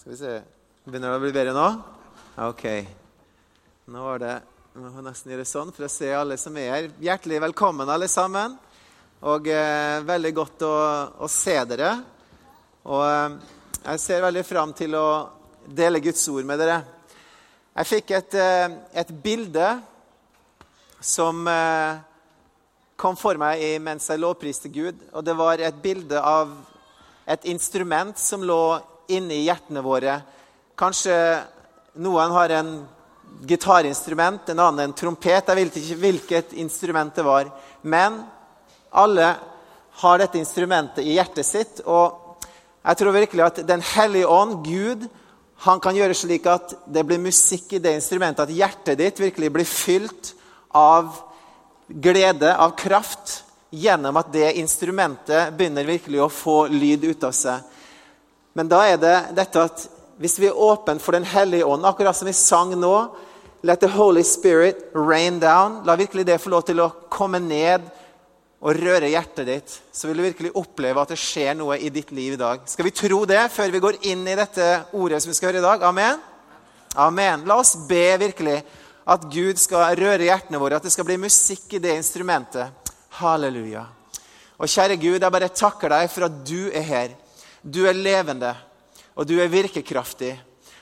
Skal vi se Begynner det å bli bedre nå? Ok. Nå var det Jeg må nesten gjøre sånn for å se alle som er her. Hjertelig velkommen, alle sammen. Og eh, veldig godt å, å, se dere. Og eh, jeg ser veldig fram til å dele Guds ord med dere. Jeg fikk et, eh, et bilde som eh, kom for meg mens jeg lovpriste Gud. Og det var et bilde av et instrument som lå inni hjertene våre. Kanskje noen har en gitarinstrument, en annen en trompet. Jeg vet ikke hvilket instrument det var. Men alle har dette instrumentet i hjertet sitt. Og jeg tror virkelig at Den hellige ånd, Gud, han kan gjøre slik at det blir musikk i det instrumentet. At hjertet ditt virkelig blir fylt av glede, av kraft, gjennom at det instrumentet begynner virkelig å få lyd ut av seg. Men da er det dette at hvis vi er åpne for Den hellige ånd, akkurat som vi sang nå Let the Holy Spirit rain down. La virkelig det få lov til å komme ned og røre hjertet ditt. Så vil du virkelig oppleve at det skjer noe i ditt liv i dag. Skal vi tro det før vi går inn i dette ordet som vi skal høre i dag? Amen? Amen. La oss be virkelig at Gud skal røre hjertene våre, at det skal bli musikk i det instrumentet. Halleluja. Og kjære Gud, jeg bare takker deg for at du er her. Du er levende, og du er virkekraftig.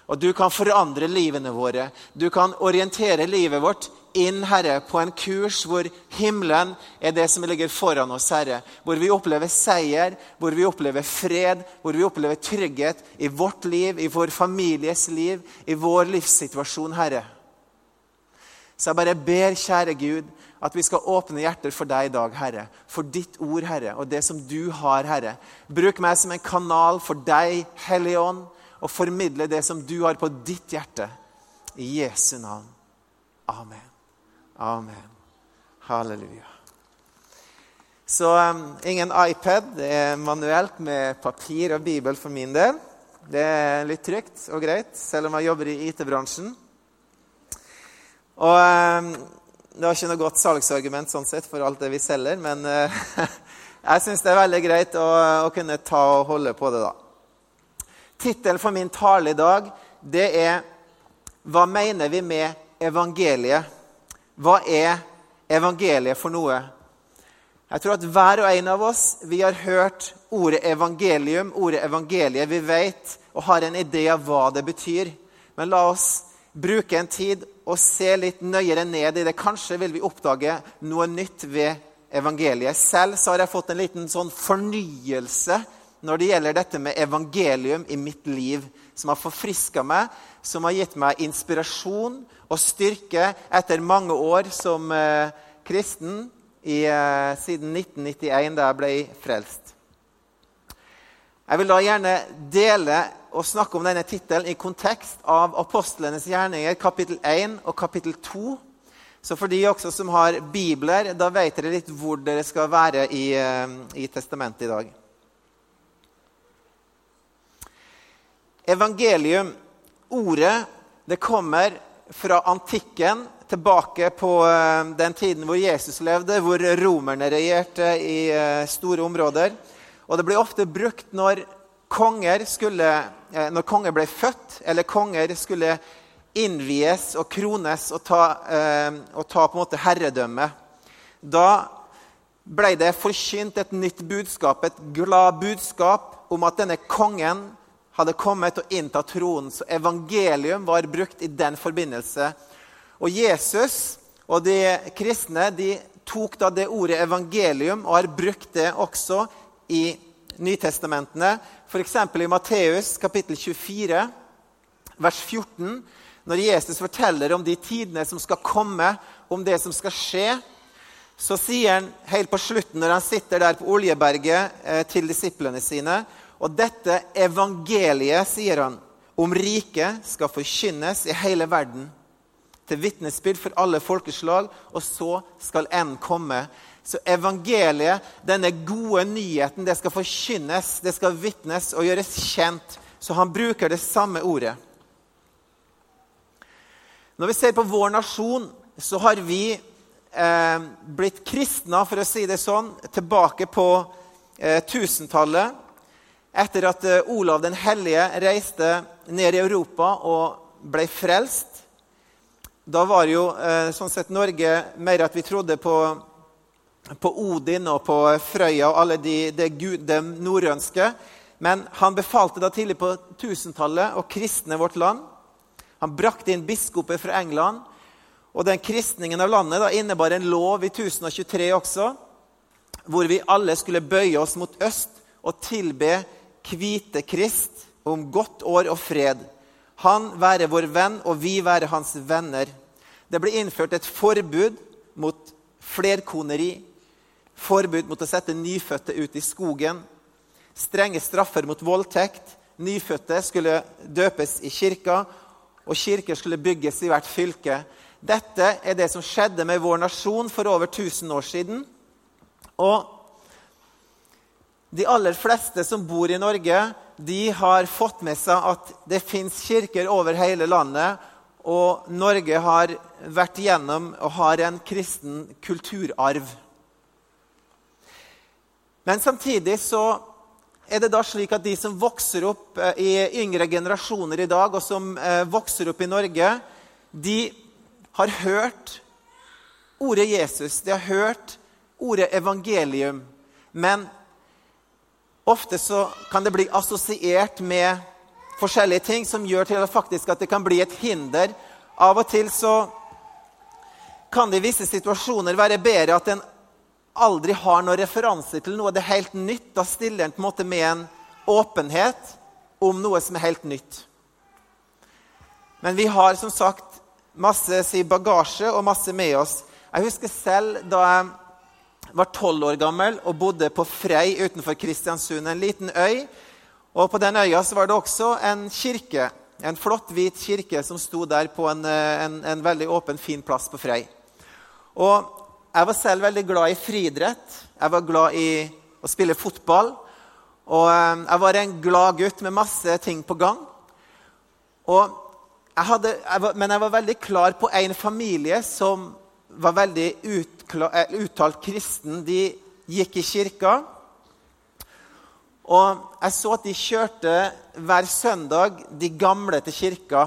Og du kan forandre livene våre. Du kan orientere livet vårt inn, Herre, på en kurs hvor himmelen er det som ligger foran oss, Herre. Hvor vi opplever seier, hvor vi opplever fred, hvor vi opplever trygghet i vårt liv, i vår families liv, i vår livssituasjon, Herre. Så jeg bare ber, kjære Gud, at vi skal åpne hjerter for deg i dag, Herre. For ditt ord, Herre, og det som du har, Herre. Bruk meg som en kanal for deg, Hellige Ånd, og formidle det som du har på ditt hjerte. I Jesu navn. Amen. Amen. Halleluja. Så um, ingen iPad. Det er manuelt med papir og bibel for min del. Det er litt trygt og greit, selv om jeg jobber i IT-bransjen. Og um, det var ikke noe godt salgsargument sånn sett for alt det vi selger, men uh, jeg syns det er veldig greit å, å, kunne ta og holde på det, da. Tittelen for min tale i dag det er 'Hva mener vi med evangeliet?' Hva er evangeliet for noe? Jeg tror at hver og en av oss vi har hørt ordet evangelium, ordet evangeliet. Vi vet og har en idé av hva det betyr. Men la oss bruke en tid og se litt nøyere ned i det. Kanskje vil vi oppdage noe nytt ved evangeliet. Selv har jeg fått en liten sånn fornyelse når det gjelder dette med evangelium i mitt liv, som har forfriska meg, som har gitt meg inspirasjon og styrke etter mange år som eh, kristen i, eh, siden 1991, da jeg ble frelst. Jeg vil da gjerne dele og snakke om denne tittelen i kontekst av apostlenes gjerninger, kapittel 1 og kapittel 2. Så for de også som har bibler, da vet dere litt hvor dere skal være i, eh, i testamentet i dag. Evangelium, ordet, det kommer fra antikken, tilbake på eh, den tiden hvor Jesus levde, hvor romerne regjerte i eh, store områder. Og det ble ofte brukt når konger, skulle, eh, når konger ble født, eller konger skulle innvies og krones og ta, eh, og ta på en måte herredømme. Da ble det forkynt et nytt budskap, et glad budskap om at denne kongen hadde kommet og inntatt tronen. Så evangelium var brukt i den forbindelse. Og Jesus og de kristne de tok da det ordet evangelium og har brukt det også i Nytestamentene. F.eks. i Matteus kapittel 24, vers 14. Når Jesus forteller om de tidene som skal komme, om det som skal skje, så sier han helt på slutten, når han sitter der på Oljeberget eh, til disiplene sine Og dette evangeliet, sier han, om riket skal forkynnes i hele verden, til vitnesbyrd for alle folkeslag, og så skal en komme. Så evangeliet, denne gode nyheten, det skal forkynnes, det skal vitnes og gjøres kjent. Så han bruker det samme ordet. Når vi ser på vår nasjon, så har vi eh, blitt kristna, for å si det sånn, tilbake på eh, etter at eh, Olav den hellige reiste ned i Europa og ble frelst. Da var jo eh, sånn sett Norge mer at vi trodde på, på Odin og på Frøya og alle de, de, de norrønske. Men han befalte da tidlig på 1000-tallet å kristne vårt land. Han brakte inn biskoper fra England. Og den kristningen av landet da innebar en lov i 1023 også, hvor vi alle skulle bøye oss mot øst og tilbe hvite Krist om godt år og fred. Han være vår venn, og vi være hans venner. Det ble innført et forbud mot flerkoneri, forbud mot å sette nyfødte ut i skogen, strenge straffer mot voldtekt. Nyfødte skulle døpes i kirka, og kirker skulle bygges i hvert fylke. Dette er det som skjedde med vår nasjon for over 1000 år siden. Og de aller fleste som bor i Norge, de har fått med seg at det fins kirker over hele landet. Og Norge har vært gjennom og har en kristen kulturarv. Men samtidig så er det da slik at de som vokser opp eh, i yngre generasjoner i dag, og som eh, vokser opp i Norge, de har hørt ordet Jesus, de har hørt ordet evangelium. Men Ofte så kan det bli assosiert med forskjellige ting som gjør til at, faktisk at det kan bli et hinder. Av og til så kan det i visse situasjoner være bedre at en aldri har noen referanse til noe det er helt nytt. Da stiller en på en måte med en åpenhet om noe som er helt nytt. Men vi har som sagt masse si, bagasje og masse med oss. Jeg husker selv da jeg var tolv år gammel og bodde på Frei utenfor Kristiansund, en liten øy. Og På den øya så var det også en kirke, en flott, hvit kirke som sto der på en, eh, en, en veldig åpen, fin plass på Frei. Og Jeg var selv veldig glad i friidrett. Jeg var glad i å spille fotball. Og eh, jeg var en glad gutt med masse ting på gang. Jeg hadde, jeg var, men jeg var veldig klar på en familie som var veldig utkla, uttalt kristen. De gikk i kirka. Og jeg så at de kjørte hver søndag de gamle til kirka.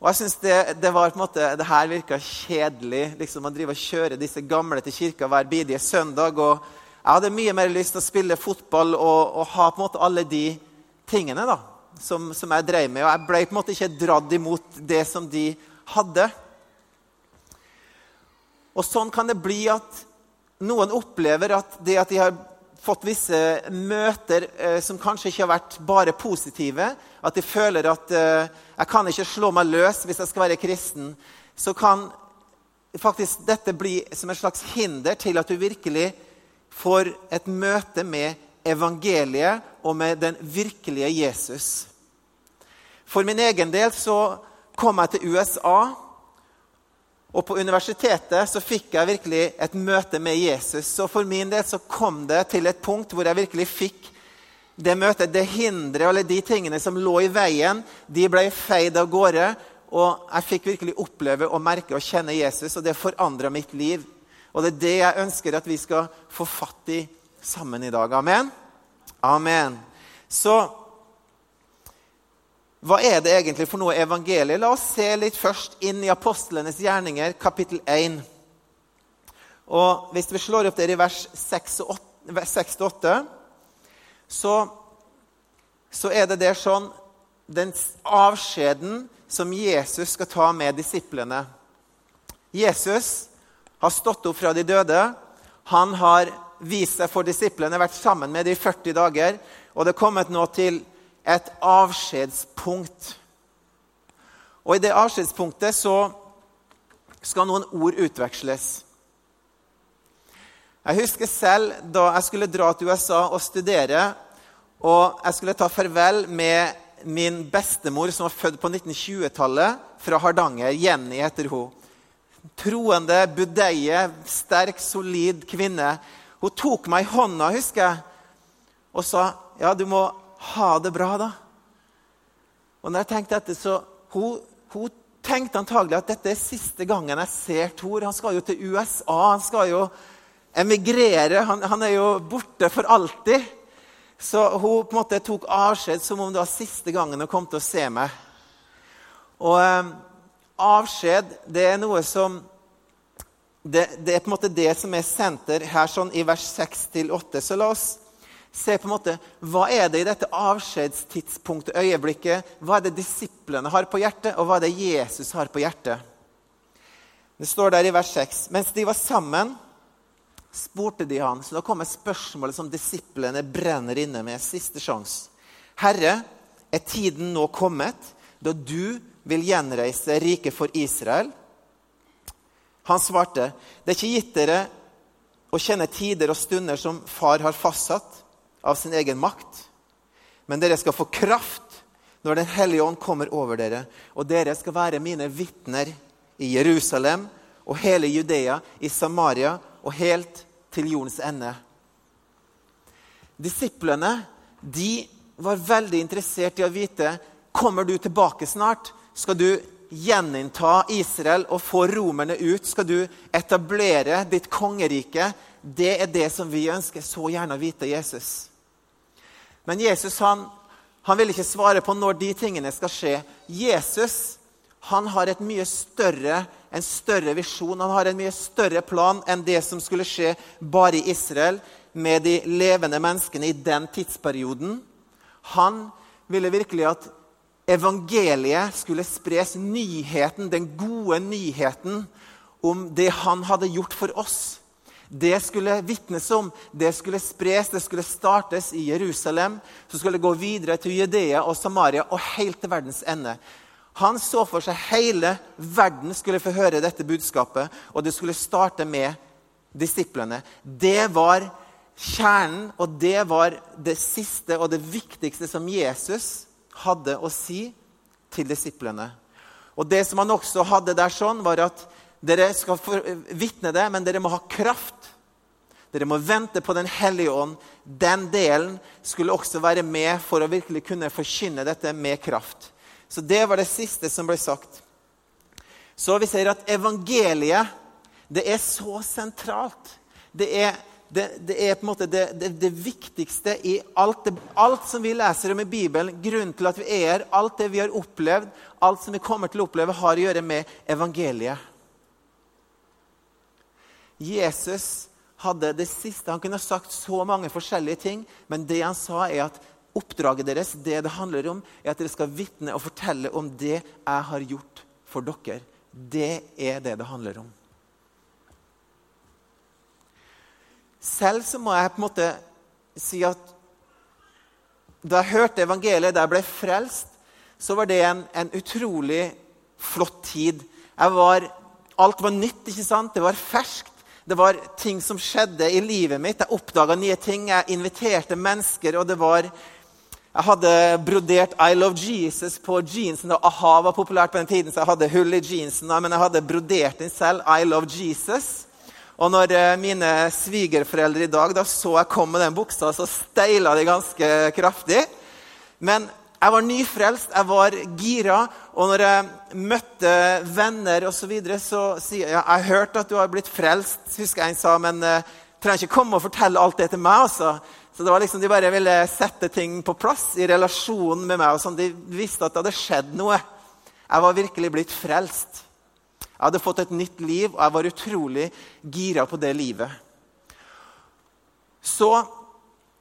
Og jeg synes det, det, var på en måte, det her virka kjedelig. liksom Man driver og kjører disse gamle til kirka hver bidige søndag. og Jeg hadde mye mer lyst til å spille fotball og, og ha på en måte alle de tingene da, som, som jeg drev med. Og jeg ble på en måte ikke dratt imot det som de hadde. Og sånn kan det bli at noen opplever at det at de har fått visse møter eh, som kanskje ikke har vært bare positive, at de føler at eh, 'jeg kan ikke slå meg løs hvis jeg skal være kristen', så kan faktisk dette bli som et slags hinder til at du virkelig får et møte med evangeliet og med den virkelige Jesus. For min egen del så kom jeg til USA og på universitetet så fikk jeg virkelig et møte med Jesus. Så for min del så kom det til et punkt hvor jeg virkelig fikk det møtet. Det hinderet eller de tingene som lå i veien, de ble feid av gårde. Og jeg fikk virkelig oppleve og merke og kjenne Jesus, og det forandra mitt liv. Og det er det jeg ønsker at vi skal få fatt i sammen i dag. Amen? Amen. Så hva er det egentlig for noe evangeliet? La oss se litt først inn i apostlenes gjerninger, kapittel 1. Og Hvis vi slår opp der i vers 6-8, så, så er det der sånn Den avskjeden som Jesus skal ta med disiplene. Jesus har stått opp fra de døde. Han har vist seg for disiplene, vært sammen med dem i 40 dager. Og det er kommet nå til et avskjedspunkt. Og i det avskjedspunktet så skal noen ord utveksles. Jeg husker selv da jeg skulle dra til USA og studere, og jeg skulle ta farvel med min bestemor, som var født på 1920-tallet, fra Hardanger. Jenny heter hun. Troende, budeie, sterk, solid kvinne. Hun tok meg i hånda, husker jeg, og sa ja, du må ha det bra, da. Og når jeg tenkte dette, så hun, hun tenkte antagelig at dette er siste gangen jeg ser Thor. Han skal jo til USA. Han skal jo emigrere. Han, han er jo borte for alltid. Så hun på en måte tok avskjed som om det var siste gangen hun kom til å se meg. Og eh, avskjed, det er noe som det, det, er på en måte det som er senter her sånn i vers 6-8. Så la oss se på en måte, hva er det i dette avskjedstidspunktet, øyeblikket, hva er det disiplene har på hjertet, og hva er det Jesus har på hjertet. Det står der i vers 6. Mens de var sammen, spurte de han. Så da kommer spørsmålet som disiplene brenner inne med. Siste sjanse. Herre, er tiden nå kommet da du vil gjenreise riket for Israel? Han svarte, det er ikke gitt dere å kjenne tider og stunder som far har fastsatt av sin egen makt. Men dere skal få kraft når Den hellige ånd kommer over dere, og dere skal være mine vitner i Jerusalem og hele Judea, i Samaria og helt til jordens ende. Disiplene de var veldig interessert i å vite kommer du tilbake snart. Skal du gjeninnta Israel og få romerne ut? Skal du etablere ditt kongerike? Det er det som vi ønsker så gjerne å vite Jesus. Men Jesus han, han vil ikke svare på når de tingene skal skje. Jesus han har et mye større, en større visjon, han har en mye større plan enn det som skulle skje bare i Israel med de levende menneskene i den tidsperioden. Han ville virkelig at evangeliet skulle spres, nyheten, den gode nyheten om det han hadde gjort for oss. Det skulle vitnes om, det skulle spres, det skulle startes i Jerusalem. Så skulle det gå videre til Judea og Samaria og helt til verdens ende. Han så for seg hele verden skulle få høre dette budskapet, og det skulle starte med disiplene. Det var kjernen, og det var det siste og det viktigste som Jesus hadde å si til disiplene. Og Det som han også hadde der, sånn, var at dere skal vitne det, men dere må ha kraft. Dere må vente på Den hellige ånd. Den delen skulle også være med for å virkelig kunne forkynne dette med kraft. Så det var det siste som ble sagt. Så vi ser at evangeliet det er så sentralt. Det er det, det, er på en måte det, det, det viktigste i alt, alt, som vi leser om i Bibelen. Grunnen til at vi er her, alt det vi har opplevd, alt som vi kommer til å oppleve, har å gjøre med evangeliet. Jesus hadde det siste. Han kunne sagt så mange forskjellige ting, men det han sa, er at oppdraget deres, det det handler om, er at dere skal vitne og fortelle om det jeg har gjort for dere. Det er det det handler om. Selv så må jeg på en måte si at da jeg hørte evangeliet, da jeg ble frelst, så var det en, en utrolig flott tid. Var, alt var nytt, ikke sant? Det var ferskt. Det var ting som skjedde i livet mitt. Jeg oppdaga nye ting. Jeg inviterte mennesker, og det var Jeg hadde brodert 'I love Jesus' på jeansen. og A-ha var populært på den tiden, så jeg hadde hull i jeansen. Men jeg hadde brodert den selv. 'I love Jesus'. Og når eh, mine svigerforeldre i dag da så jeg kom med den buksa, så steila de ganske kraftig. Men jeg var nyfrelst, jeg var gira, og når jeg møtte venner osv., så, videre, så sier jeg ja, jeg har hørt at du har blitt frelst, husker jeg en sa, men uh, trenger ikke komme og fortelle alt det til meg. altså. Så det var liksom, De bare ville sette ting på plass i relasjonen med meg. og sånn. De visste at det hadde skjedd noe. Jeg var virkelig blitt frelst. Jeg hadde fått et nytt liv, og jeg var utrolig gira på det livet. Så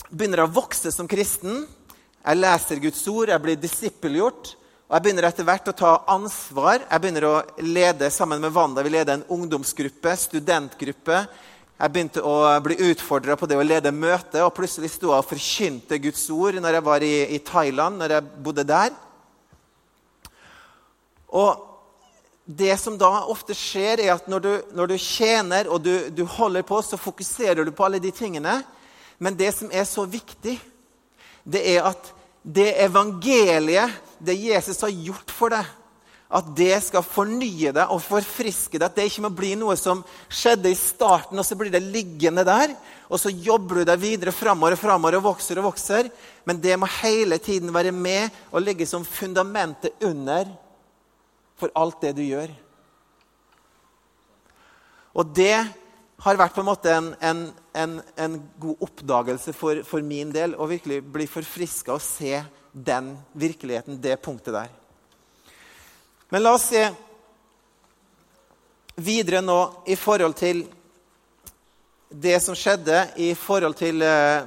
begynner jeg å vokse som kristen. Jeg leser Guds ord, jeg blir disippelgjort. Og jeg begynner etter hvert å ta ansvar. Jeg begynner å lede sammen med Wanda. Vi leder en ungdomsgruppe, studentgruppe. Jeg begynte å bli utfordra på det å lede møte, og plutselig sto jeg og forkynte Guds ord når jeg var i, i Thailand, når jeg bodde der. Og det som da ofte skjer, er at når du, når du tjener og du, du, holder på, så fokuserer du på alle de tingene. Men det som er så viktig, det er at det evangeliet, det Jesus har gjort for deg, at det skal fornye deg og forfriske deg. At det ikke må bli noe som skjedde i starten, og så blir det liggende der. Og så jobber du deg videre framover og framover og vokser og vokser. Men det må hele tiden være med og ligge som fundamentet under for alt det du gjør. Og det har vært på en måte en, en, en, en god oppdagelse for, for, min del. Å virkelig bli forfriska og se den virkeligheten, det punktet der. Men la oss se videre nå i forhold til det som skjedde i forhold til uh,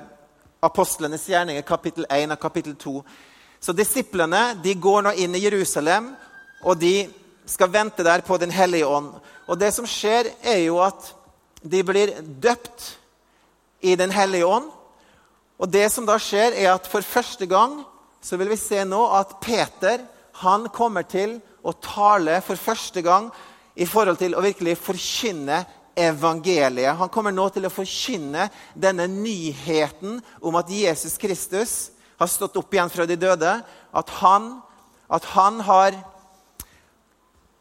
apostlenes gjerninger, kapittel 1 og kapittel 2. Så disiplene de går nå inn i Jerusalem, og de skal vente der på Den hellige ånd. Og det som skjer, er jo at de blir døpt i Den hellige ånd. Og det som da skjer, er at for første gang så vil vi se nå at Peter han kommer til å tale for første gang i forhold til å virkelig forkynne evangeliet. Han kommer nå til å forkynne denne nyheten om at Jesus Kristus har stått opp igjen fra de døde. At han, at han har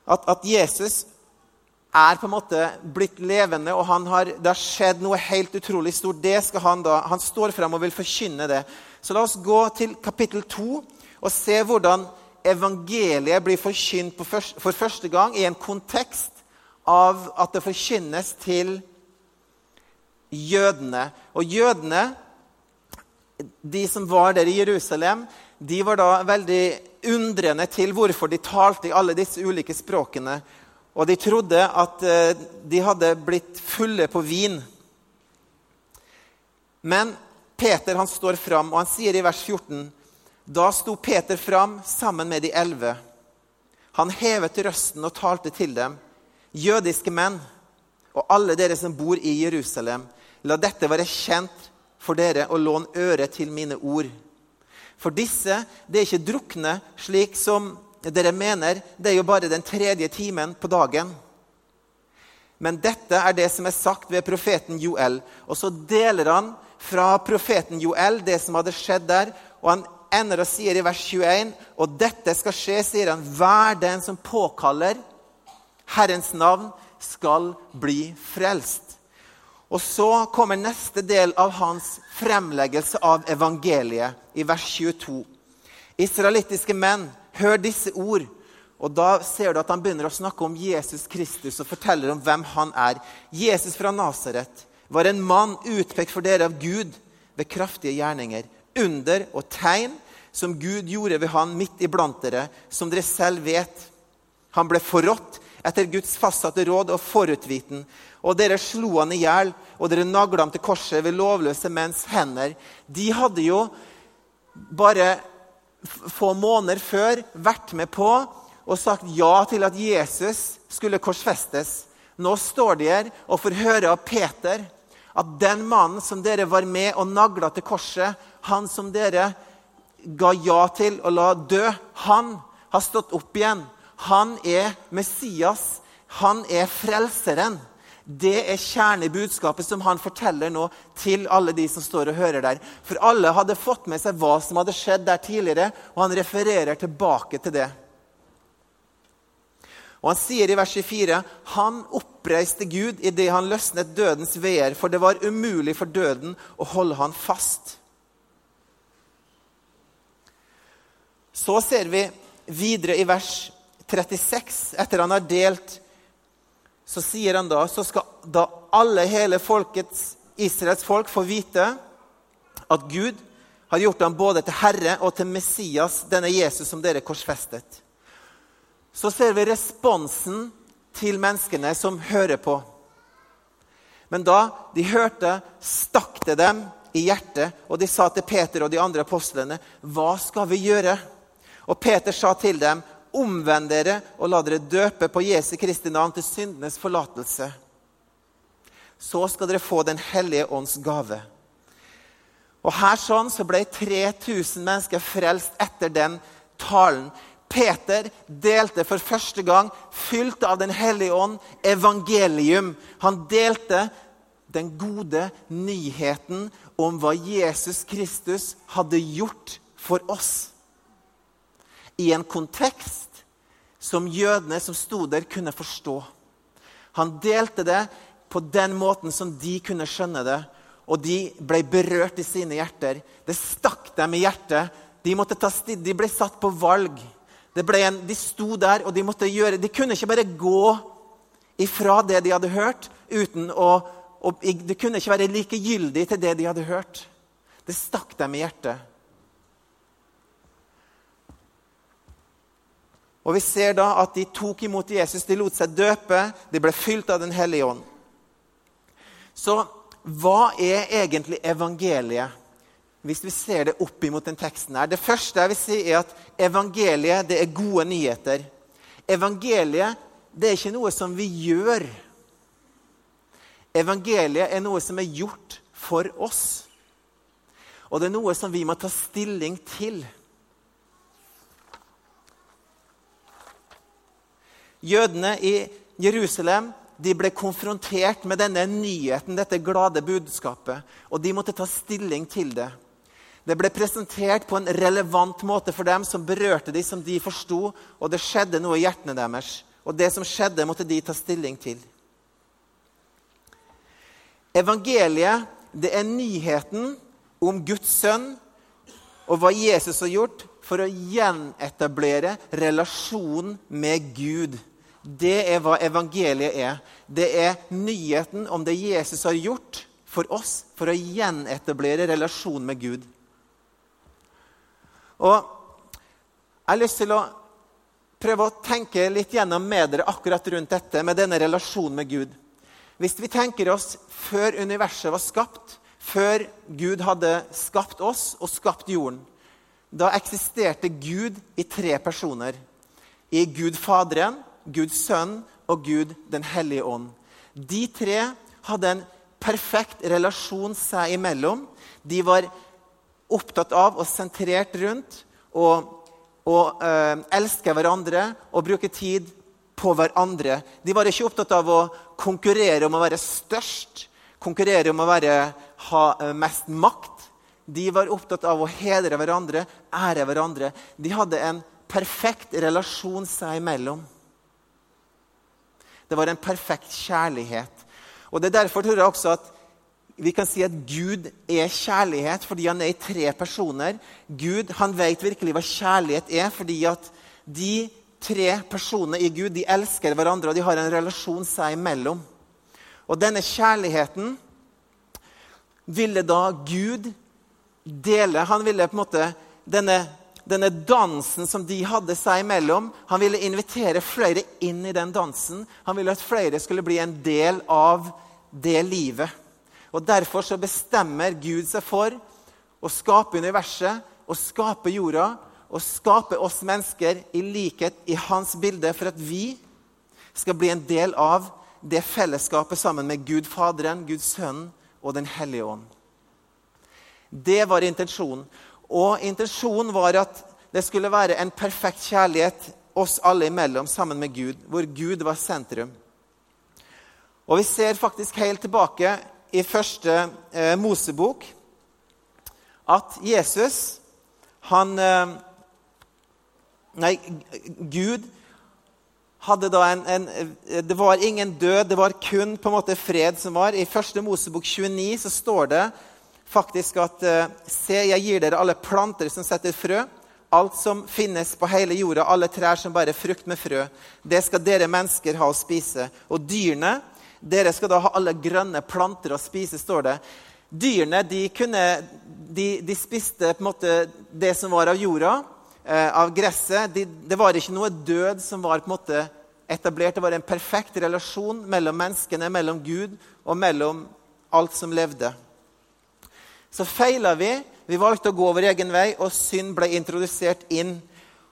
at, at Jesus er på en måte blitt levende, og har, det har skjedd noe helt utrolig stort. Det skal Han da, han står frem og vil forkynne det. Så la oss gå til kapittel 2 og se hvordan evangeliet blir forkynt for første gang i en kontekst av at det forkynnes til jødene. Og jødene, de som var der i Jerusalem, de var da veldig undrende til hvorfor de talte i alle disse ulike språkene. Og de trodde at eh, de hadde blitt fulle på vin. Men Peter han står fram, og han sier i vers 14.: Da sto Peter fram sammen med de elleve. Han hevet røsten og talte til dem. Jødiske menn og alle dere som bor i Jerusalem, la dette være kjent for dere og lån øre til mine ord. For disse det er ikke drukne slik som dere mener det er jo bare den tredje timen på dagen. Men dette er det som er sagt ved profeten Joel. Og så deler han fra profeten Joel det som hadde skjedd der. Og han ender og sier i vers 21.: Og dette skal skje, sier han, hver den som påkaller Herrens navn, skal bli frelst. Og så kommer neste del av hans fremleggelse av evangeliet, i vers 22. Israelittiske menn Hør disse ord. Og Da ser du at han begynner å snakke om Jesus Kristus og forteller om hvem han er. Jesus fra Nasaret var en mann utpekt for dere av Gud ved kraftige gjerninger, under og tegn som Gud gjorde ved han midt iblant dere, som dere selv vet. Han ble forrådt etter Guds fastsatte råd og forutviten. Og dere slo han i hjel, og dere nagla ham til korset ved lovløse menns hender. De hadde jo bare få måneder før vært med på og sagt ja til at Jesus skulle korsfestes. Nå står de her og får høre av Peter at den mannen som dere var med og nagla til korset, han som dere ga ja til å la dø, han har stått opp igjen. Han er Messias. Han er frelseren. Det er kjernebudskapet som han forteller nå til alle de som står og hører der. For alle hadde fått med seg hva som hadde skjedd der tidligere, og han refererer tilbake til det. Og Han sier i vers 24 han oppreiste Gud idet han løsnet dødens veer, for det var umulig for døden å holde han fast. Så ser vi videre i vers 36, etter han har delt så sier han da så skal da alle, hele folkets, Israels folk, få vite at Gud har gjort ham både til Herre og til Messias, denne Jesus som dere korsfestet. Så ser vi responsen til menneskene som hører på. Men da de hørte, stakk det dem i hjertet, og de sa til Peter og de andre apostlene, 'Hva skal vi gjøre?' Og Peter sa til dem, Omvend dere og la dere døpe på Jesu Kristi navn til syndenes forlatelse. Så skal dere få Den hellige ånds gave. Og her sånn så ble 3000 mennesker frelst etter den talen. Peter delte for første gang, fylt av Den hellige ånd, evangelium. Han delte den gode nyheten om hva Jesus Kristus hadde gjort for oss i en kontekst som jødene som sto der, kunne forstå. Han delte det på den måten som de kunne skjønne det, og de ble berørt i sine hjerter. Det stakk dem i hjertet. De, de ble satt på valg. En, de sto der, og de måtte gjøre De kunne ikke bare gå ifra det de hadde hørt, uten å og det kunne ikke være likegyldig til det de hadde hørt. Det stakk dem i hjertet. Og Vi ser da at de tok imot Jesus, de lot seg døpe, de ble fylt av Den hellige ånd. Så hva er egentlig evangeliet, hvis vi ser det opp imot den teksten her? Det første jeg vil si, er at evangeliet det er gode nyheter. Evangeliet det er ikke noe som vi gjør. Evangeliet er noe som er gjort for oss. Og det er noe som vi må ta stilling til. Jødene i Jerusalem de ble konfrontert med denne nyheten, dette glade budskapet, og de måtte ta stilling til det. Det ble presentert på en relevant måte for dem, som berørte dem, som de forsto, og det skjedde noe i hjertene deres. Og det som skjedde, måtte de ta stilling til. Evangeliet det er nyheten om Guds sønn og hva Jesus har gjort for å gjenetablere relasjonen med Gud. Det er hva evangeliet er. Det er nyheten om det Jesus har gjort for oss for å gjenetablere relasjonen med Gud. Og Jeg har lyst til å prøve å tenke litt gjennom med dere akkurat rundt dette med denne relasjonen med Gud. Hvis vi tenker oss før universet var skapt, før Gud hadde skapt oss og skapt jorden, da eksisterte Gud i tre personer. I Gud Faderen, Gud Sønn og Gud Den hellige ånd. De tre hadde en perfekt relasjon seg imellom. De var opptatt av og sentrert rundt og eh, elske hverandre og bruke tid på hverandre. De var ikke opptatt av å konkurrere om å være størst, konkurrere om å være, ha eh, mest makt. De var opptatt av å hedre hverandre, ære hverandre. De hadde en perfekt relasjon seg imellom. Det var en perfekt kjærlighet. Og Det er derfor tror jeg også at vi kan si at Gud er kjærlighet fordi han er i tre personer. Gud han vet virkelig hva kjærlighet er, fordi at de tre personene i Gud de elsker hverandre, og de har en relasjon seg imellom. Og denne kjærligheten ville da Gud dele. Han ville på en måte denne, denne dansen som de hadde seg imellom, han ville invitere flere inn i den dansen. Han ville at flere skulle bli en del av det livet. Og Derfor så bestemmer Gud seg for å skape universet å skape jorda å skape oss mennesker i likhet i hans bilde for at vi skal bli en del av det fellesskapet sammen med Gud Faderen, Gud Sønnen og Den hellige ånd. Det var intensjonen. Og intensjonen var at det skulle være en perfekt kjærlighet oss alle imellom sammen med Gud, hvor Gud var sentrum. Og Vi ser faktisk helt tilbake i første eh, Mosebok at Jesus han eh, Nei, Gud hadde da en, en, Det var ingen død, det var kun på en måte fred som var. I første Mosebok 29 så står det faktisk at eh, Se, jeg gir dere alle planter som setter frø. Alt som finnes på hele jorda, alle trær som bærer frukt med frø. Det skal dere mennesker ha å spise. Og dyrene, dere skal da ha alle grønne planter å spise, står det. Dyrene de, kunne, de, de spiste på en måte det som var av jorda. Eh, av gresset. De, det var ikke noe død som var på en måte etablert. Det var en perfekt relasjon mellom menneskene, mellom Gud og mellom alt som levde. Så feila vi. Vi valgte å gå vår egen vei, og synd ble introdusert inn.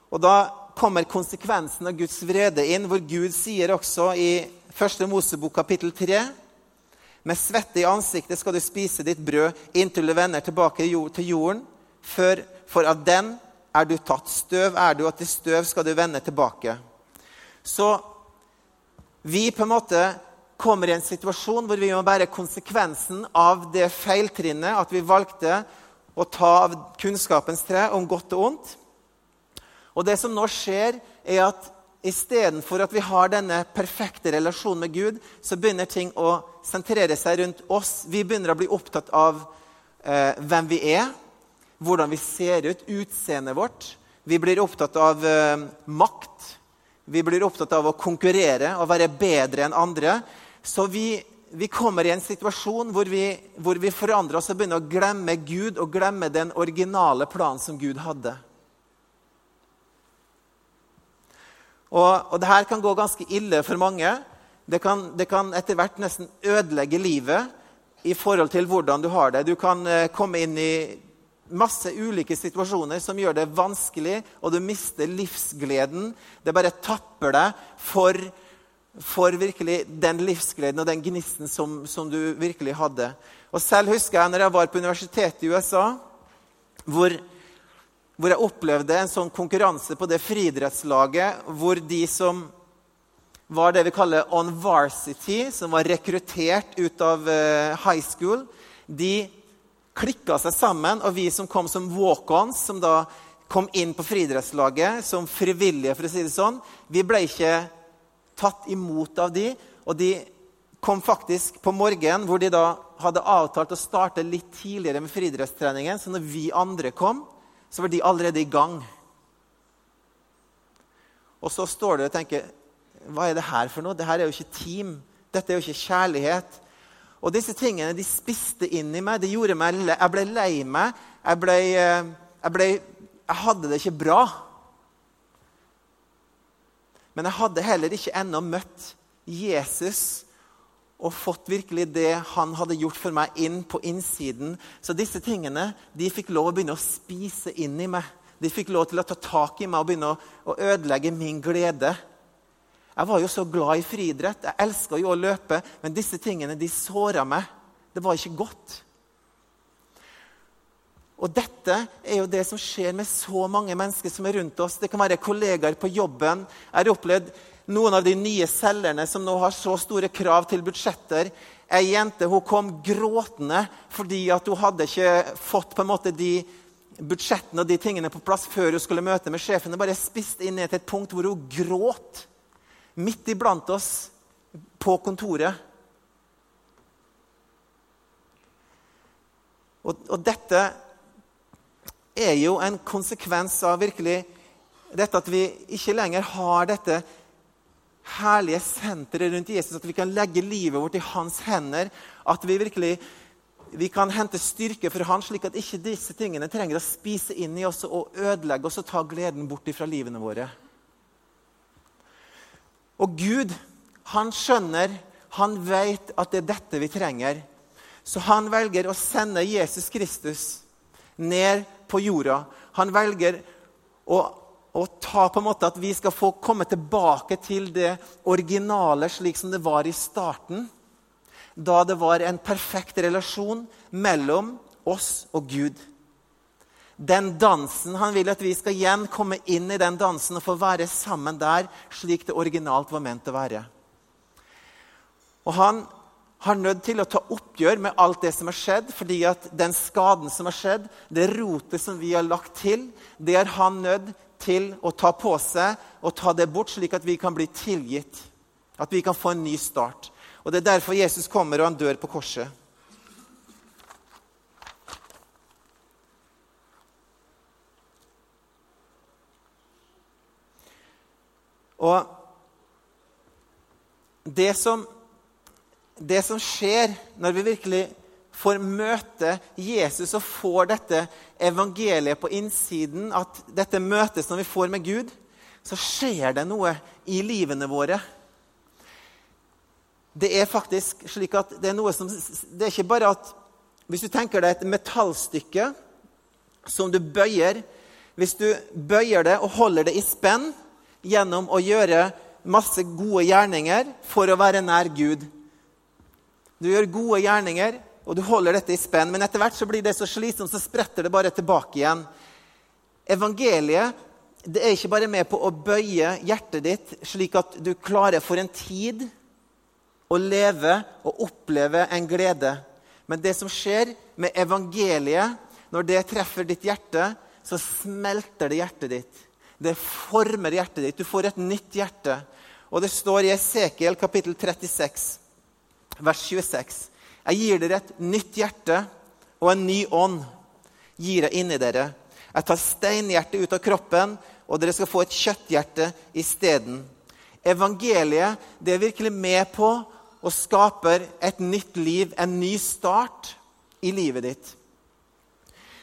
Og da kommer konsekvensen av Guds vrede inn, hvor Gud sier også i 1. Mosebok kapittel 3 Med svette i ansiktet skal du spise ditt brød inntil du vender tilbake til jorden, for, for av den er du tatt. Støv er du, og til støv skal du vende tilbake. Så vi på en måte kommer i en situasjon hvor vi må bære konsekvensen av det feiltrinnet at vi valgte å ta av kunnskapens tre om godt og ondt. Og det som nå skjer, er at istedenfor at vi har denne perfekte relasjonen med Gud, så begynner ting å sentrere seg rundt oss. Vi begynner å bli opptatt av eh, hvem vi er hvordan vi ser ut, utseendet vårt. Vi blir opptatt av eh, makt. Vi blir opptatt av å konkurrere og være bedre enn andre. Så vi, vi kommer i en situasjon hvor vi, hvor vi forandrer oss og begynner å glemme Gud og glemme den originale planen som Gud hadde. Og, og det her kan gå ganske ille for mange. Det kan, det kan etter hvert nesten ødelegge livet i forhold til hvordan du har det. Du kan eh, komme inn i masse ulike situasjoner som gjør det vanskelig, og du mister livsgleden. Det bare tapper deg for for virkelig den livsgleden og den gnisten som, som, du virkelig hadde. Og Selv husker jeg når jeg var på universitetet i USA, hvor, hvor jeg opplevde en sånn konkurranse på det friidrettslaget hvor de som var det vi kaller on varsity, som var rekruttert ut av uh, high school, de klikka seg sammen. Og vi som kom som walk-ons, som da kom inn på friidrettslaget som frivillige, for å si det sånn, vi ble ikke tatt imot av de, og de kom faktisk på morgenen hvor de da hadde avtalt å starte litt tidligere med friidrettstreningen. Så når vi andre kom, så var de allerede i gang. Og så står du og tenker Hva er det her for noe? Dette er jo ikke team. Dette er jo ikke kjærlighet. Og disse tingene de spiste inn i meg. Det gjorde meg, Jeg ble lei meg. Jeg, ble, eh, jeg, ble, jeg hadde det ikke bra. Men jeg hadde heller ikke ennå møtt Jesus og fått virkelig det han hadde gjort for meg, inn på innsiden. Så disse tingene de fikk lov å begynne å spise inn i meg. De fikk lov til å ta tak i meg og begynne å, å ødelegge min glede. Jeg var jo så glad i friidrett. Jeg elska jo å løpe. Men disse tingene de såra meg. Det var ikke godt. Og dette er jo det som skjer med så mange mennesker som er rundt oss. Det kan være kollegaer på jobben. Jeg har opplevd noen av de nye selgerne som nå har så store krav til budsjetter. Ei jente hun kom gråtende fordi at hun hadde ikke fått på en måte de budsjettene og de tingene på plass før hun skulle møte med sjefen. Det bare spiste inn ned til et punkt hvor hun gråt midt iblant oss på kontoret. Og, og dette er jo en konsekvens av virkelig dette at vi ikke lenger har dette herlige senteret rundt Jesus, at vi kan legge livet vårt i hans hender. At vi virkelig vi kan hente styrke fra han, slik at ikke disse tingene trenger å spise inn i oss og ødelegge oss og ta gleden bort fra livene våre. Og Gud, han skjønner, han vet at det er dette vi trenger. Så han velger å sende Jesus Kristus ned på jorda. Han velger å, å, ta på en måte at vi skal få komme tilbake til det originale slik som det var i starten. Da det var en perfekt relasjon mellom oss og Gud. Den dansen, Han vil at vi skal igjen komme inn i den dansen og få være sammen der slik det originalt var ment å være. Og Han har nødt til å ta oppgjør med alt det som har skjedd, fordi at den skaden som har skjedd, det rotet som vi har lagt til, det er han nødt til å ta på seg og ta det bort, slik at vi kan bli tilgitt. At vi kan få en ny start. Og Det er derfor Jesus kommer og han dør på korset. Og det som det som skjer når vi virkelig får møte Jesus og får dette evangeliet på innsiden, at dette møtes når vi får med Gud, så skjer det noe i livene våre. Det er faktisk slik at det er noe som Det er ikke bare at Hvis du tenker deg et metallstykke som du bøyer Hvis du bøyer det og holder det i spenn gjennom å gjøre masse gode gjerninger for å være nær Gud, du gjør gode gjerninger, og du holder dette i spenn. Men etter hvert så blir det så slitsomt, så spretter det bare tilbake igjen. Evangeliet det er ikke bare med på å bøye hjertet ditt slik at du klarer for en tid å leve og oppleve en glede. Men det som skjer med evangeliet, når det treffer ditt hjerte, så smelter det hjertet ditt. Det former hjertet ditt. Du får et nytt hjerte. Og det står i Esekiel kapittel 36 vers 26. Jeg gir dere et nytt hjerte og en ny ånd gir jeg inni dere. Jeg tar steinhjertet ut av kroppen, og dere skal få et kjøtthjerte isteden. Evangeliet det er virkelig med på og skaper et nytt liv, en ny start i livet ditt.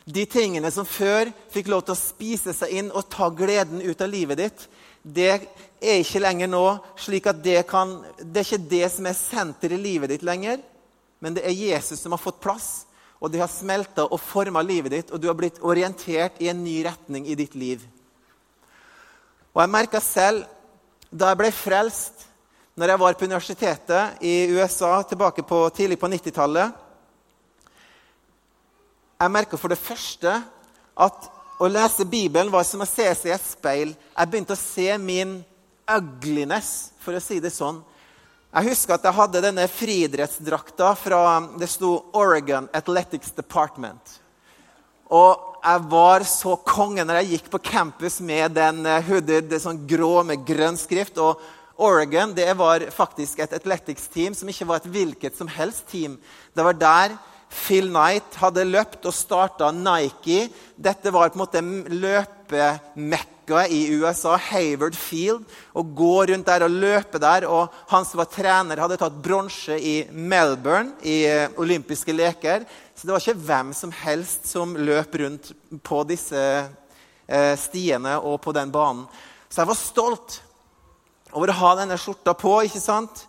De tingene som før fikk lov til å spise seg inn og ta gleden ut av livet ditt, det er ikke lenger nå slik at det kan Det er ikke det som er senter i livet ditt lenger, men det er Jesus som har fått plass, og det har smelta og forma livet ditt, og du har blitt orientert i en ny retning i ditt liv. Og jeg merka selv, da jeg ble frelst når jeg var på universitetet i USA tilbake på, tidlig på 90-tallet Jeg merka for det første at å lese Bibelen var som å se seg i et speil. Jeg begynte å se min ugliness, for å si det sånn. Jeg husker at jeg hadde denne friidrettsdrakta fra det sto Oregon Athletics Department. Og jeg var så konge når jeg gikk på campus med den eh, hooded, sånn grå med grønn skrift. Og Oregon det var faktisk et athletics-team som ikke var et hvilket som helst team. Det var der Phil Knight hadde løpt og starta Nike. Dette var på en måte løpemekka i USA, Hayward Field. og gå rundt der og løpe der. Og han som var trener, hadde tatt bronse i Melbourne i eh, olympiske leker. Så det var ikke hvem som helst som løp rundt på disse eh, stiene og på den banen. Så jeg var stolt over å ha denne skjorta på. ikke sant?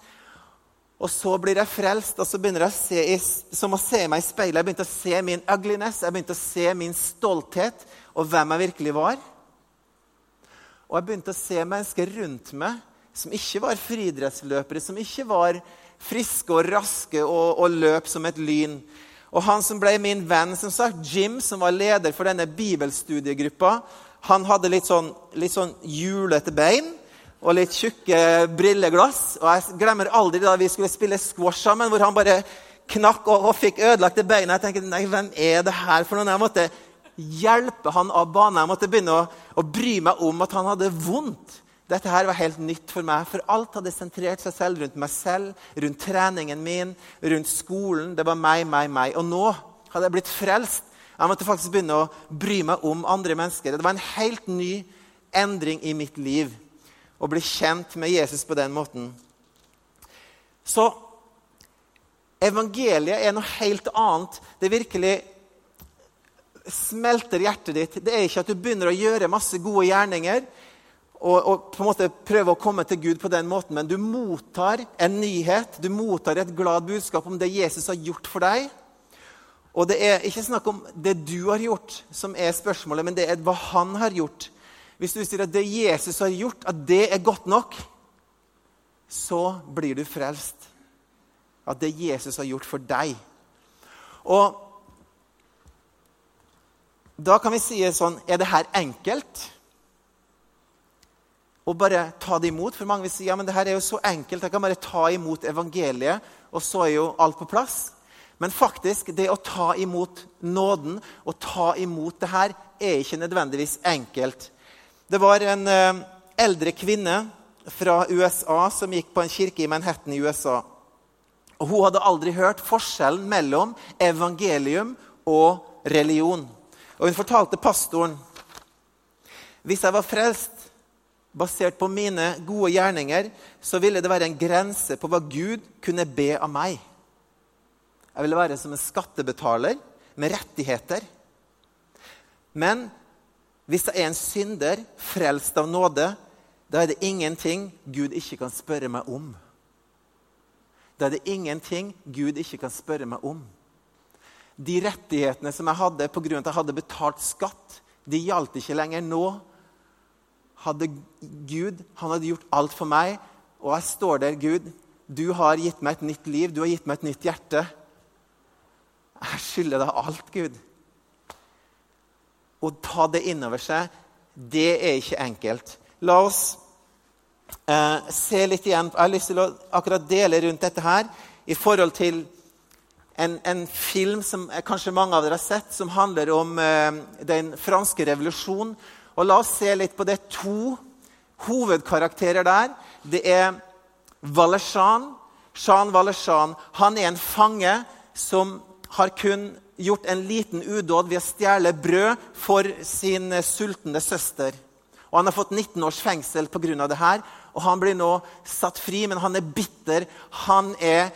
Og så blir jeg frelst, og så begynner jeg å se som å se meg i speilet. Jeg begynte å se min ugliness, jeg begynte å se min stolthet og hvem jeg virkelig var. Og jeg begynte å se mennesker rundt meg som ikke var friidrettsløpere, som ikke var friske og raske og, og løp som et lyn. Og han som ble min venn, som sagt, Jim, som var leder for denne bibelstudiegruppa, han hadde litt sånn, litt sånn julete bein og litt tjukke brilleglass. Og jeg glemmer aldri da vi skulle spille squash sammen, hvor han bare knakk og, og fikk ødelagte beina. Jeg tenkte, nei, hvem er det her for noen? Jeg måtte hjelpe han av banen. Jeg måtte begynne å, å, bry meg om at han hadde vondt. Dette her var helt nytt for meg, for alt hadde sentrert seg selv rundt meg selv, rundt treningen min, rundt skolen. Det var meg, meg, meg. Og nå hadde jeg blitt frelst. Jeg måtte faktisk begynne å bry meg om andre mennesker. Det var en helt ny endring i mitt liv å bli kjent med Jesus på den måten. Så evangeliet er noe helt annet. Det virkelig smelter hjertet ditt. Det er ikke at du begynner å gjøre masse gode gjerninger og, og på en måte prøve å komme til Gud på den måten, men du mottar en nyhet, du mottar et glad budskap om det Jesus har gjort for deg. Og det er ikke snakk om det du har gjort, som er spørsmålet, men det er hva han har gjort. Hvis du sier at det Jesus har gjort, at det er godt nok, så blir du frelst. At det Jesus har gjort for deg. Og da kan vi si sånn Er det her enkelt? Å bare ta det imot? For mange vil si ja, men det her er jo så enkelt. Jeg kan bare ta imot evangeliet, og så er jo alt på plass. Men faktisk, det å ta imot nåden og ta imot det her er ikke nødvendigvis enkelt. Det var en eh, eldre kvinne fra USA som gikk på en kirke i Manhattan i USA. Og Hun hadde aldri hørt forskjellen mellom evangelium og religion. Og Hun fortalte pastoren hvis jeg var frelst basert på mine gode gjerninger, så ville det være en grense på hva Gud kunne be av meg. Jeg ville være som en skattebetaler med rettigheter. Men hvis jeg er en synder, frelst av nåde, da er det ingenting Gud ikke kan spørre meg om. Da er det ingenting Gud ikke kan spørre meg om. De rettighetene som jeg hadde pga. at jeg hadde betalt skatt, de gjaldt ikke lenger nå. Hadde Gud han hadde gjort alt for meg, og jeg står der, Gud, du har gitt meg et nytt liv, du har gitt meg et nytt hjerte. Jeg skylder deg alt, Gud å ta det innover seg, det er ikke enkelt. La oss eh, se litt igjen. Jeg har lyst til å akkurat dele rundt dette her i forhold til en, en film som kanskje mange av dere har sett, som handler om eh, den franske revolusjonen. Og La oss se litt på det. To hovedkarakterer der. Det er Valeshan. Jean Valeshan. Han er en fange som har kun gjort en liten udåd ved å stjele brød for sin sultne søster. Og Han har fått 19 års fengsel pga. det her. Og han blir nå satt fri, men han er bitter. Han er,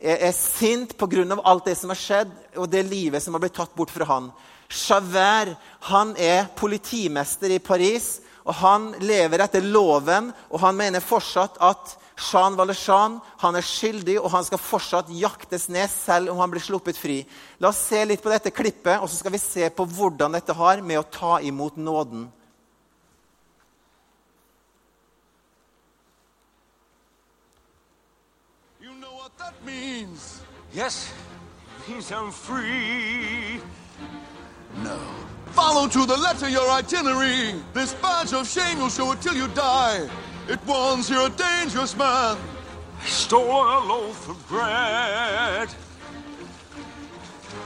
er, er sint pga. alt det som har skjedd, og det livet som har blitt tatt bort fra han. Javert han er politimester i Paris, og han lever etter loven. Og han mener fortsatt at Jean Valjean han er skyldig, og han skal fortsatt jaktes ned selv om han blir sluppet fri. La oss se litt på dette klippet, og så skal vi se på hvordan dette har med å ta imot nåden. Means? Yes, means I'm free. No. Follow to the letter your itinerary. This badge of shame you'll show it till you die. It warns you're a dangerous man. I stole a loaf of bread.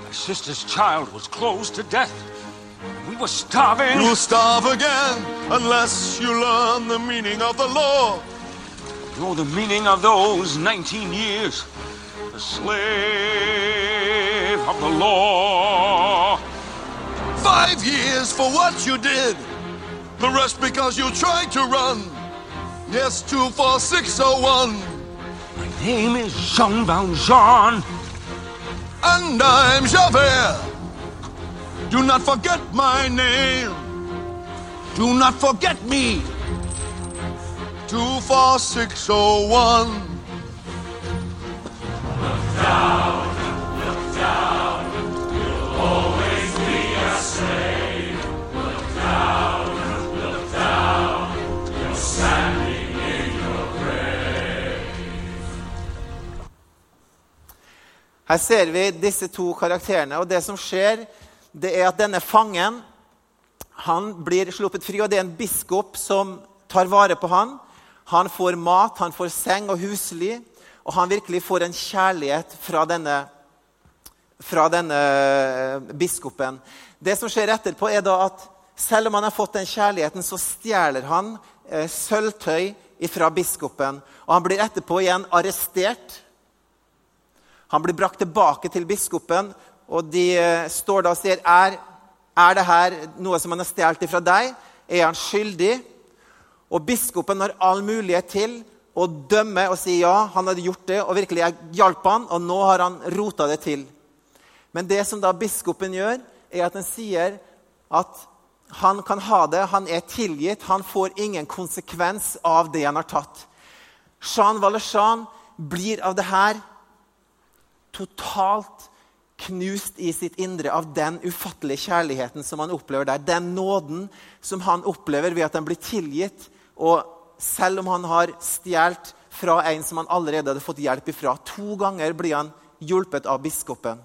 My sister's child was close to death. We were starving. You'll starve again unless you learn the meaning of the law. You know the meaning of those 19 years. A slave of the law. Five years for what you did. The rest because you tried to run. Yes, 24601. My name is Jean Valjean. And I'm Javert. Do not forget my name. Do not forget me. 24601. Her ser vi disse to karakterene. og Det som skjer, det er at denne fangen han blir sluppet fri, og det er en biskop som tar vare på han. Han får mat, han får seng og husly, og han virkelig får en kjærlighet fra denne, fra denne biskopen. Det som skjer etterpå, er da at selv om han har fått den kjærligheten, så stjeler han eh, sølvtøy fra biskopen. Og han blir etterpå igjen arrestert. Han blir brakt tilbake til biskopen, og de eh, står da og sier er, er det noe som han har stjålet fra deg? Er han skyldig? Og biskopen har all mulighet til å dømme og si ja, han hadde gjort det, og virkelig jeg hjalp han, og nå har han rota det til. Men det som da biskopen gjør, er at han sier at han kan ha det, han er tilgitt, han får ingen konsekvens av det han har tatt. Jean Valjean blir av det her totalt knust i sitt indre av den ufattelige kjærligheten som han opplever der. Den nåden som han opplever ved at han blir tilgitt. Og selv om han har stjålet fra en som han allerede hadde fått hjelp ifra, to ganger blir han hjulpet av biskopen.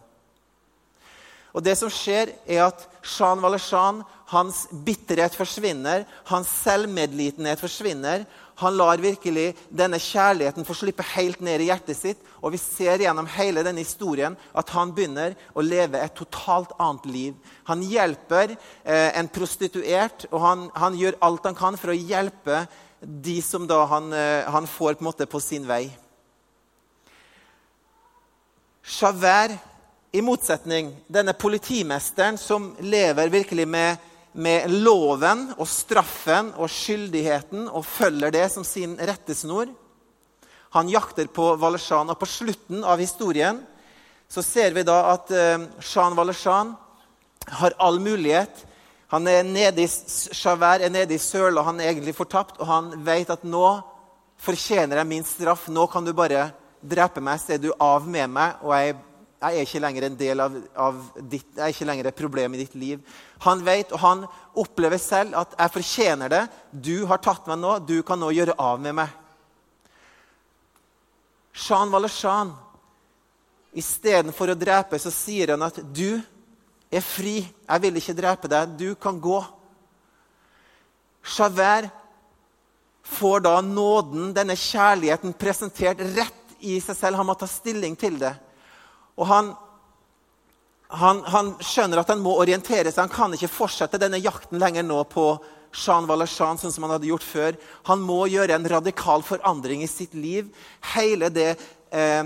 Og det som skjer, er at Jean Valjean, hans bitterhet forsvinner, hans selvmedlitenhet forsvinner. Han lar virkelig denne kjærligheten få slippe helt ned i hjertet sitt. Og vi ser gjennom hele denne historien at han begynner å leve et totalt annet liv. Han hjelper eh, en prostituert, og han, han, gjør alt han kan for å hjelpe de som da han, eh, han får på, en måte på sin vei. Javert i motsetning, denne politimesteren som lever virkelig med, med, loven og straffen og skyldigheten og følger det som sin rettesnor. Han jakter på Valjean, og på slutten av historien så ser vi da at uh, Jean Valjean har all mulighet. Han er nede i, Javert er nede i søla, han er egentlig fortapt, og han vet at nå fortjener jeg min straff. Nå kan du bare drepe meg, så er du av med meg, og jeg jeg er ikke lenger en del av, av ditt, jeg er ikke lenger et problem i ditt liv. Han vet, og han opplever selv at 'jeg fortjener det'. Du har tatt meg nå. Du kan nå gjøre av med meg. Jean Valjean, istedenfor å drepe, så sier han at 'du er fri. Jeg vil ikke drepe deg. Du kan gå'. Javert får da nåden, denne kjærligheten, presentert rett i seg selv. Han må ta stilling til det. Og han, han, han, skjønner at han må orientere seg. Han kan ikke fortsette denne jakten lenger nå på Jean Valjean, sånn som han hadde gjort før. Han må gjøre en radikal forandring i sitt liv. Hele det eh,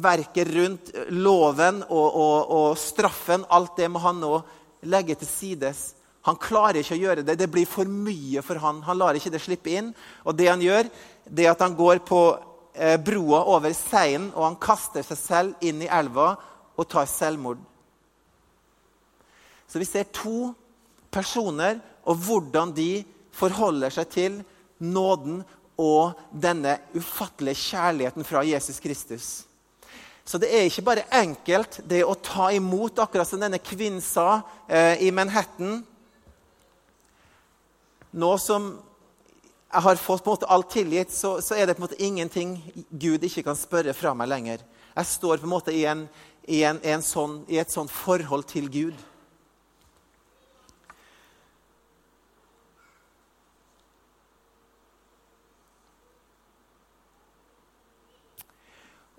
verket rundt loven og, og, og, straffen, alt det må han nå legge til sides. Han klarer ikke å gjøre det. Det blir for mye for han. Han lar ikke det slippe inn. Og det han gjør, det er at han går på eh, broa over Seinen, og han kaster seg selv inn i elva og tar selvmord. Så vi ser to personer og hvordan de forholder seg til nåden og denne ufattelige kjærligheten fra Jesus Kristus. Så det er ikke bare enkelt det å ta imot, akkurat som denne kvinnen sa eh, i Manhattan. Nå som jeg har fått på en måte alt tilgitt, så, så, er det på en måte ingenting Gud ikke kan spørre fra meg lenger. Jeg står på en måte i, en, i, en, en sånn, i et sånt forhold til Gud.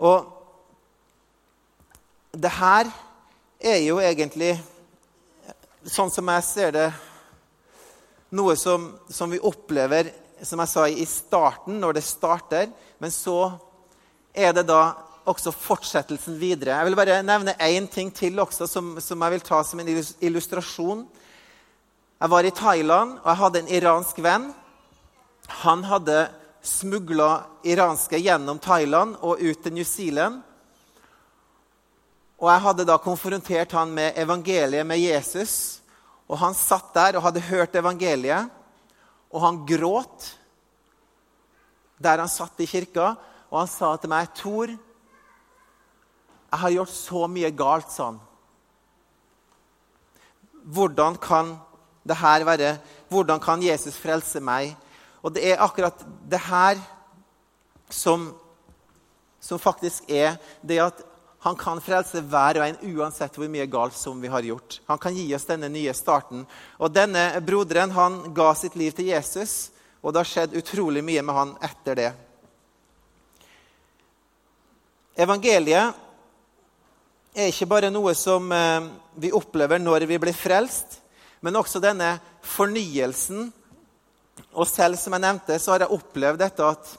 Og det her er jo egentlig, sånn som jeg ser det, noe som, som, vi opplever, som jeg sa, i starten, når det starter. Men så er det da også fortsettelsen videre. Jeg vil bare nevne én ting til også, som, som, jeg vil ta som en illustrasjon. Jeg var i Thailand, og jeg hadde en iransk venn. Han hadde smugla iranske gjennom Thailand og ut til New Zealand. Og Jeg hadde da konfrontert han med evangeliet med Jesus. Og Han satt der og hadde hørt evangeliet, og han gråt der han satt i kirka. Og han sa til meg, 'Tor, jeg har gjort så mye galt', sa han. Hvordan kan det her være? Hvordan kan Jesus frelse meg? Og det er akkurat det her som, som faktisk er det at han kan frelse hver og en uansett hvor mye galt som vi har gjort. Han kan gi oss denne nye starten. Og denne broderen han ga sitt liv til Jesus, og det har skjedd utrolig mye med han etter det. Evangeliet er ikke bare noe som eh, vi opplever når vi blir frelst, men også denne fornyelsen og selv som jeg nevnte, så har jeg opplevd dette at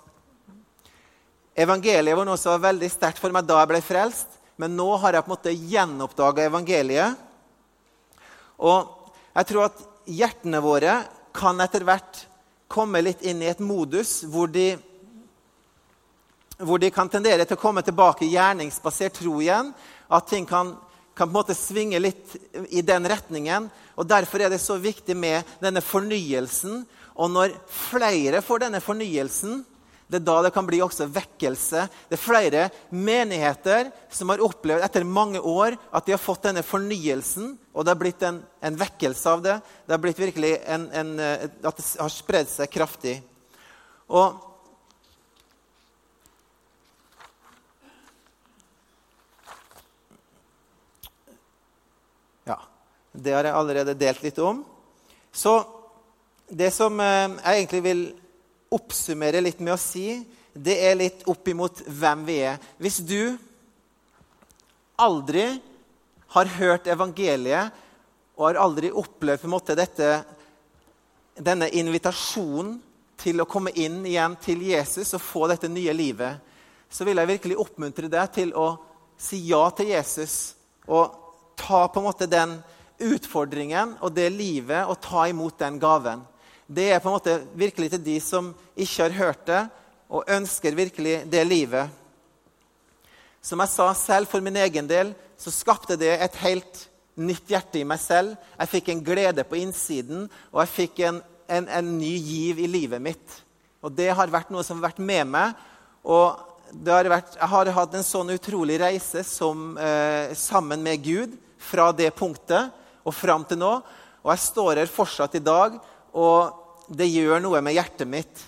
evangeliet var noe som var veldig sterkt for meg da jeg ble frelst. Men nå har jeg på en måte gjenoppdaga evangeliet. Og jeg tror at hjertene våre kan etter hvert komme litt inn i et modus hvor de, hvor de kan tendere til å komme tilbake i gjerningsbasert tro igjen. At ting kan, kan på en måte svinge litt i den retningen. Og Derfor er det så viktig med denne fornyelsen og når flere får denne fornyelsen, det er da det kan bli også vekkelse. Det er flere menigheter som har opplevd etter mange år at de har fått denne fornyelsen, og det har blitt en, en vekkelse av det. Det har blitt virkelig en, en, eh, At det har spredd seg kraftig. Og Ja. Det har jeg allerede delt litt om. Så det som eh, jeg egentlig vil oppsummere litt med å si, det er litt opp imot hvem vi er. Hvis du aldri har hørt evangeliet og har aldri opplevd på en måte dette, denne invitasjonen til å komme inn igjen til Jesus og få dette nye livet, så vil jeg virkelig oppmuntre deg til å si ja til Jesus og ta på en måte den utfordringen og det livet og ta imot den gaven det er på en måte virkelig til de som ikke har hørt det, og ønsker virkelig det livet. Som jeg sa selv, for min egen del, så skapte det et helt nytt hjerte i meg selv. Jeg fikk en glede på innsiden, og jeg fikk en, en, en ny giv i livet mitt. Og det har vært noe som har vært med meg. Og har vært, jeg har hatt en sånn utrolig reise som, eh, sammen med Gud fra det punktet og fram til nå. Og jeg står her fortsatt i dag og det gjør noe med hjertet mitt.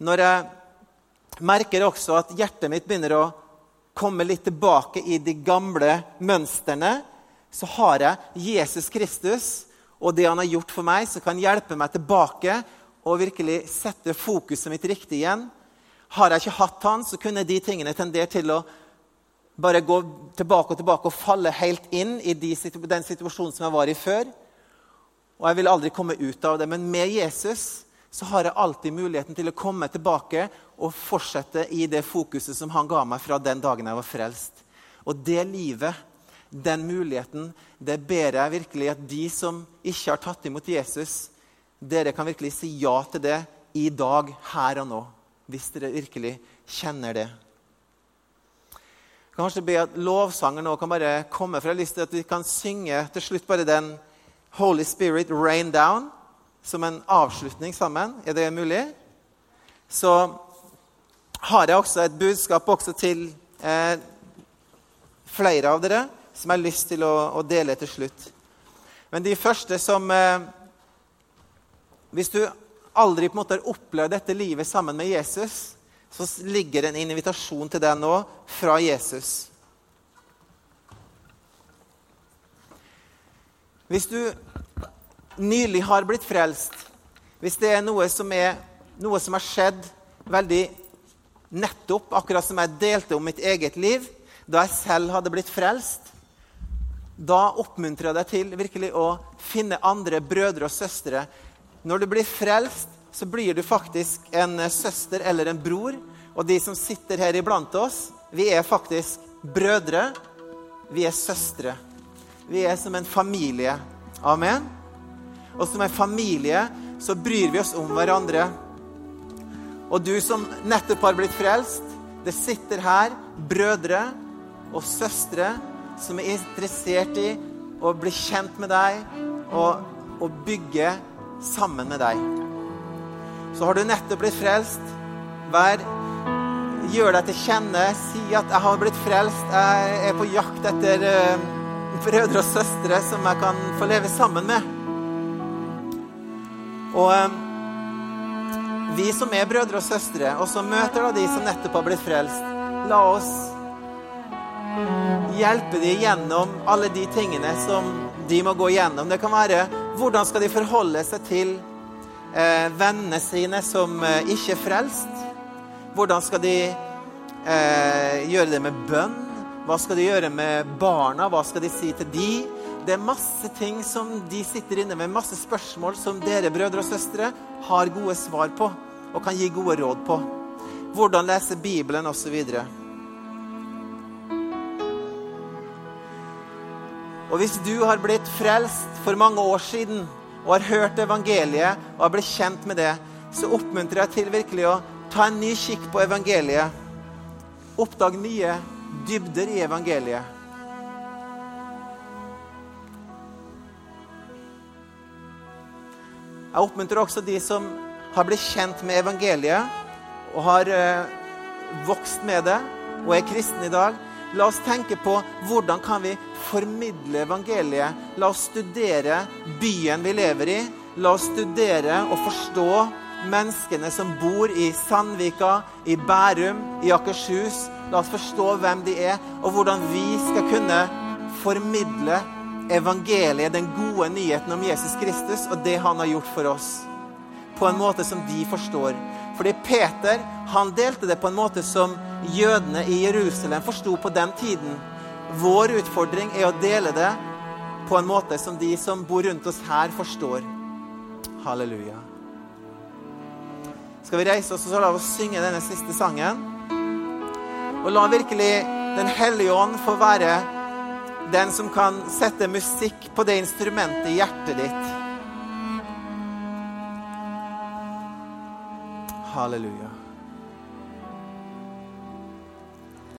Når jeg merker også at hjertet mitt begynner å komme litt tilbake i de gamle mønstrene, så har jeg Jesus Kristus og det han har gjort for meg, som kan hjelpe meg tilbake og virkelig sette fokuset mitt riktig igjen. Har jeg ikke hatt han, så kunne de tingene tendert til å bare gå tilbake og tilbake og falle helt inn i de, den situasjonen som jeg var i før og jeg vil aldri komme ut av det. Men med Jesus så har jeg alltid muligheten til å komme tilbake og fortsette i det fokuset som han ga meg fra den dagen jeg var frelst. Og det livet, Den muligheten, det ber jeg virkelig at de som ikke har tatt imot Jesus, dere kan virkelig si ja til det i dag, her og nå. Hvis dere virkelig kjenner det. Kanskje be at lovsanger nå kan bare komme, for jeg har lyst til at vi kan synge til slutt bare den Holy Spirit Rain Down som en avslutning sammen. Er det mulig? Så har jeg også et budskap også til eh, flere av dere som jeg har lyst til å, å dele til slutt. Men de første som eh, Hvis du aldri på en måte har opplevd dette livet sammen med Jesus, så ligger det en invitasjon til deg nå fra Jesus. Hvis du nylig har blitt frelst, hvis det er noe som, er, noe som har skjedd veldig nettopp, akkurat som jeg delte om mitt eget liv da jeg selv hadde blitt frelst, da oppmuntrer jeg deg til virkelig å finne andre brødre og søstre. Når du blir frelst, så blir du faktisk en søster eller en bror. Og de som sitter her iblant oss, vi er faktisk brødre. Vi er søstre. Vi er som en familie. Amen. Og som en familie så bryr vi oss om hverandre. Og du som nettopp har blitt frelst, det sitter her brødre og søstre som er interessert i å bli kjent med deg og, og bygge sammen med deg. Så har du nettopp blitt frelst, vær, gjør deg til kjenne. Si at 'jeg har blitt frelst'. Jeg er på jakt etter uh, brødre og søstre som jeg kan få leve sammen med. Og uh, vi som er brødre og søstre, og som møter da de som nettopp har blitt frelst, la oss hjelpe dem gjennom alle de tingene som de må gå gjennom. Det kan være hvordan skal de forholde seg til eh, vennene sine som eh, ikke er frelst? Hvordan skal de eh, gjøre det med bønn? Hva skal de gjøre med barna? Hva skal de si til de? Det er masse ting som de sitter inne med, masse spørsmål som dere brødre og søstre har gode svar på og kan gi gode råd på. Hvordan lese Bibelen osv. Og hvis du har blitt frelst for mange år siden og har hørt evangeliet og har blitt kjent med det, så oppmuntrer jeg til virkelig å ta en ny kikk på evangeliet. Oppdag nye dybder i evangeliet. Jeg oppmuntrer også de som har blitt kjent med evangeliet og har eh, vokst med det og er kristne i dag. La oss tenke på hvordan kan vi formidle evangeliet. La oss studere byen vi lever i. La oss studere og forstå menneskene som bor i Sandvika, i Bærum, i Akershus. La oss forstå hvem de er, og hvordan vi skal kunne formidle evangeliet, den gode nyheten om Jesus Kristus og det han har gjort for oss. På en måte som de forstår. Fordi Peter han delte det på en måte som jødene i Jerusalem forsto på den tiden. Vår utfordring er å dele det på en måte som de som bor rundt oss her, forstår. Halleluja. Skal vi reise oss og så la oss synge denne siste sangen? Og la virkelig Den hellige ånd få være den som kan sette musikk på det instrumentet i hjertet ditt. Halleluja.